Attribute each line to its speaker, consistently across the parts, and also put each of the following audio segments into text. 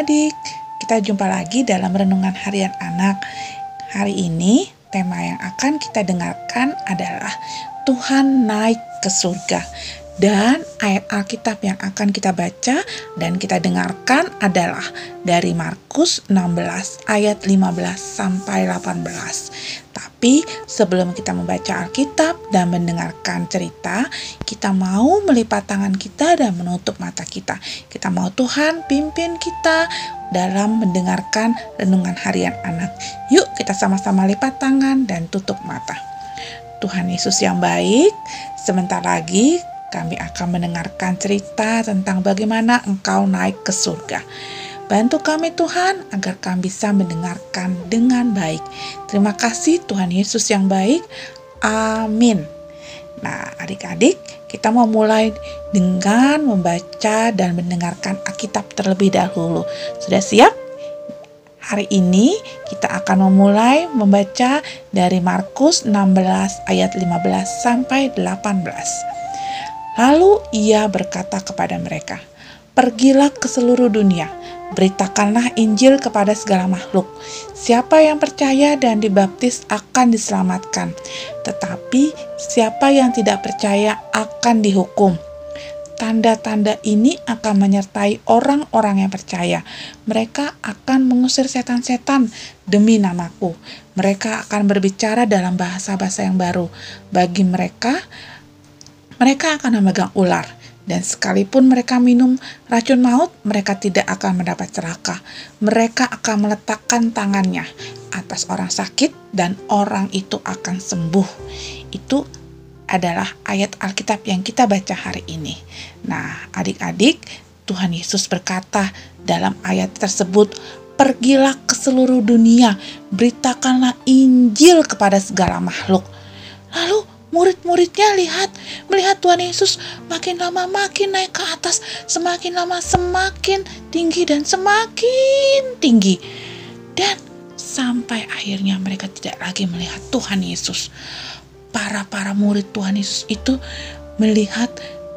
Speaker 1: Adik-adik, kita jumpa lagi dalam Renungan Harian Anak. Hari ini tema yang akan kita dengarkan adalah Tuhan naik ke surga. Dan ayat Alkitab yang akan kita baca dan kita dengarkan adalah dari Markus 16 ayat 15 sampai 18. Tapi sebelum kita membaca Alkitab dan mendengarkan cerita, kita mau melipat tangan kita dan menutup mata kita. Kita mau Tuhan pimpin kita dalam mendengarkan renungan harian anak. Yuk kita sama-sama lipat tangan dan tutup mata. Tuhan Yesus yang baik, sebentar lagi kami akan mendengarkan cerita tentang bagaimana engkau naik ke surga. Bantu kami Tuhan agar kami bisa mendengarkan dengan baik. Terima kasih Tuhan Yesus yang baik. Amin. Nah, adik-adik, kita mau mulai dengan membaca dan mendengarkan Alkitab terlebih dahulu. Sudah siap? Hari ini kita akan memulai membaca dari Markus 16 ayat 15 sampai 18. Lalu ia berkata kepada mereka, "Pergilah ke seluruh dunia, beritakanlah Injil kepada segala makhluk. Siapa yang percaya dan dibaptis akan diselamatkan, tetapi siapa yang tidak percaya akan dihukum." Tanda-tanda ini akan menyertai orang-orang yang percaya. Mereka akan mengusir setan-setan demi namaku. Mereka akan berbicara dalam bahasa-bahasa yang baru. Bagi mereka, mereka akan memegang ular, dan sekalipun mereka minum racun maut, mereka tidak akan mendapat celaka. Mereka akan meletakkan tangannya atas orang sakit, dan orang itu akan sembuh. Itu adalah ayat Alkitab yang kita baca hari ini. Nah, adik-adik, Tuhan Yesus berkata dalam ayat tersebut, "Pergilah ke seluruh dunia, beritakanlah Injil kepada segala makhluk." Lalu murid-muridnya lihat melihat Tuhan Yesus makin lama makin naik ke atas, semakin lama semakin tinggi dan semakin tinggi. Dan sampai akhirnya mereka tidak lagi melihat Tuhan Yesus. Para-para murid Tuhan Yesus itu melihat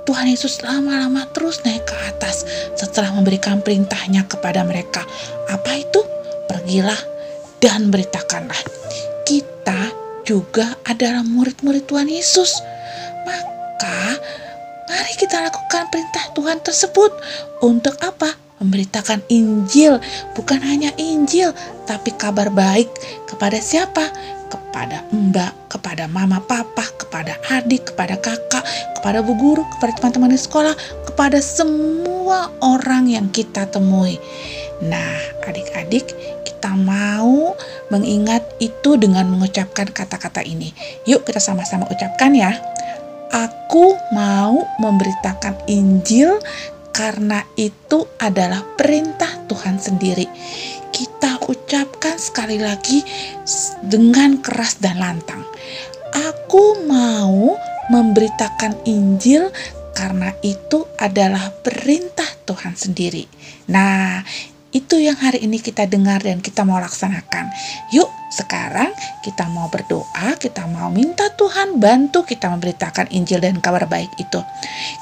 Speaker 1: Tuhan Yesus lama-lama terus naik ke atas setelah memberikan perintahnya kepada mereka. Apa itu? Pergilah dan beritakanlah. Kita juga adalah murid-murid Tuhan Yesus. Maka, mari kita lakukan perintah Tuhan tersebut. Untuk apa? Memberitakan Injil, bukan hanya Injil, tapi kabar baik kepada siapa? Kepada mbak, kepada mama, papa, kepada adik, kepada kakak, kepada bu guru, kepada teman-teman di sekolah, kepada semua orang yang kita temui. Nah, adik-adik, kita mau mengingat itu dengan mengucapkan kata-kata ini. Yuk kita sama-sama ucapkan ya. Aku mau memberitakan Injil karena itu adalah perintah Tuhan sendiri. Kita ucapkan sekali lagi dengan keras dan lantang. Aku mau memberitakan Injil karena itu adalah perintah Tuhan sendiri. Nah, itu yang hari ini kita dengar dan kita mau laksanakan. Yuk, sekarang kita mau berdoa, kita mau minta Tuhan bantu kita memberitakan Injil dan kabar baik itu.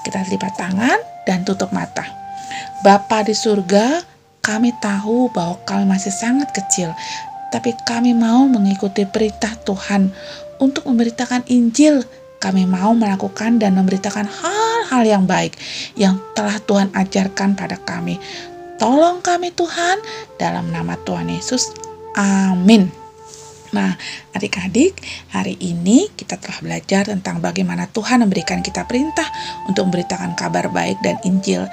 Speaker 1: Kita lipat tangan dan tutup mata. Bapa di surga, kami tahu bahwa kami masih sangat kecil, tapi kami mau mengikuti perintah Tuhan untuk memberitakan Injil. Kami mau melakukan dan memberitakan hal-hal yang baik yang telah Tuhan ajarkan pada kami. Tolong kami Tuhan, dalam nama Tuhan Yesus. Amin. Nah, adik-adik, hari ini kita telah belajar tentang bagaimana Tuhan memberikan kita perintah untuk memberitakan kabar baik dan Injil.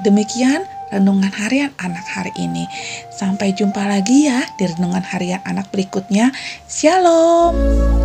Speaker 1: Demikian renungan harian anak hari ini. Sampai jumpa lagi ya di renungan harian anak berikutnya. Shalom.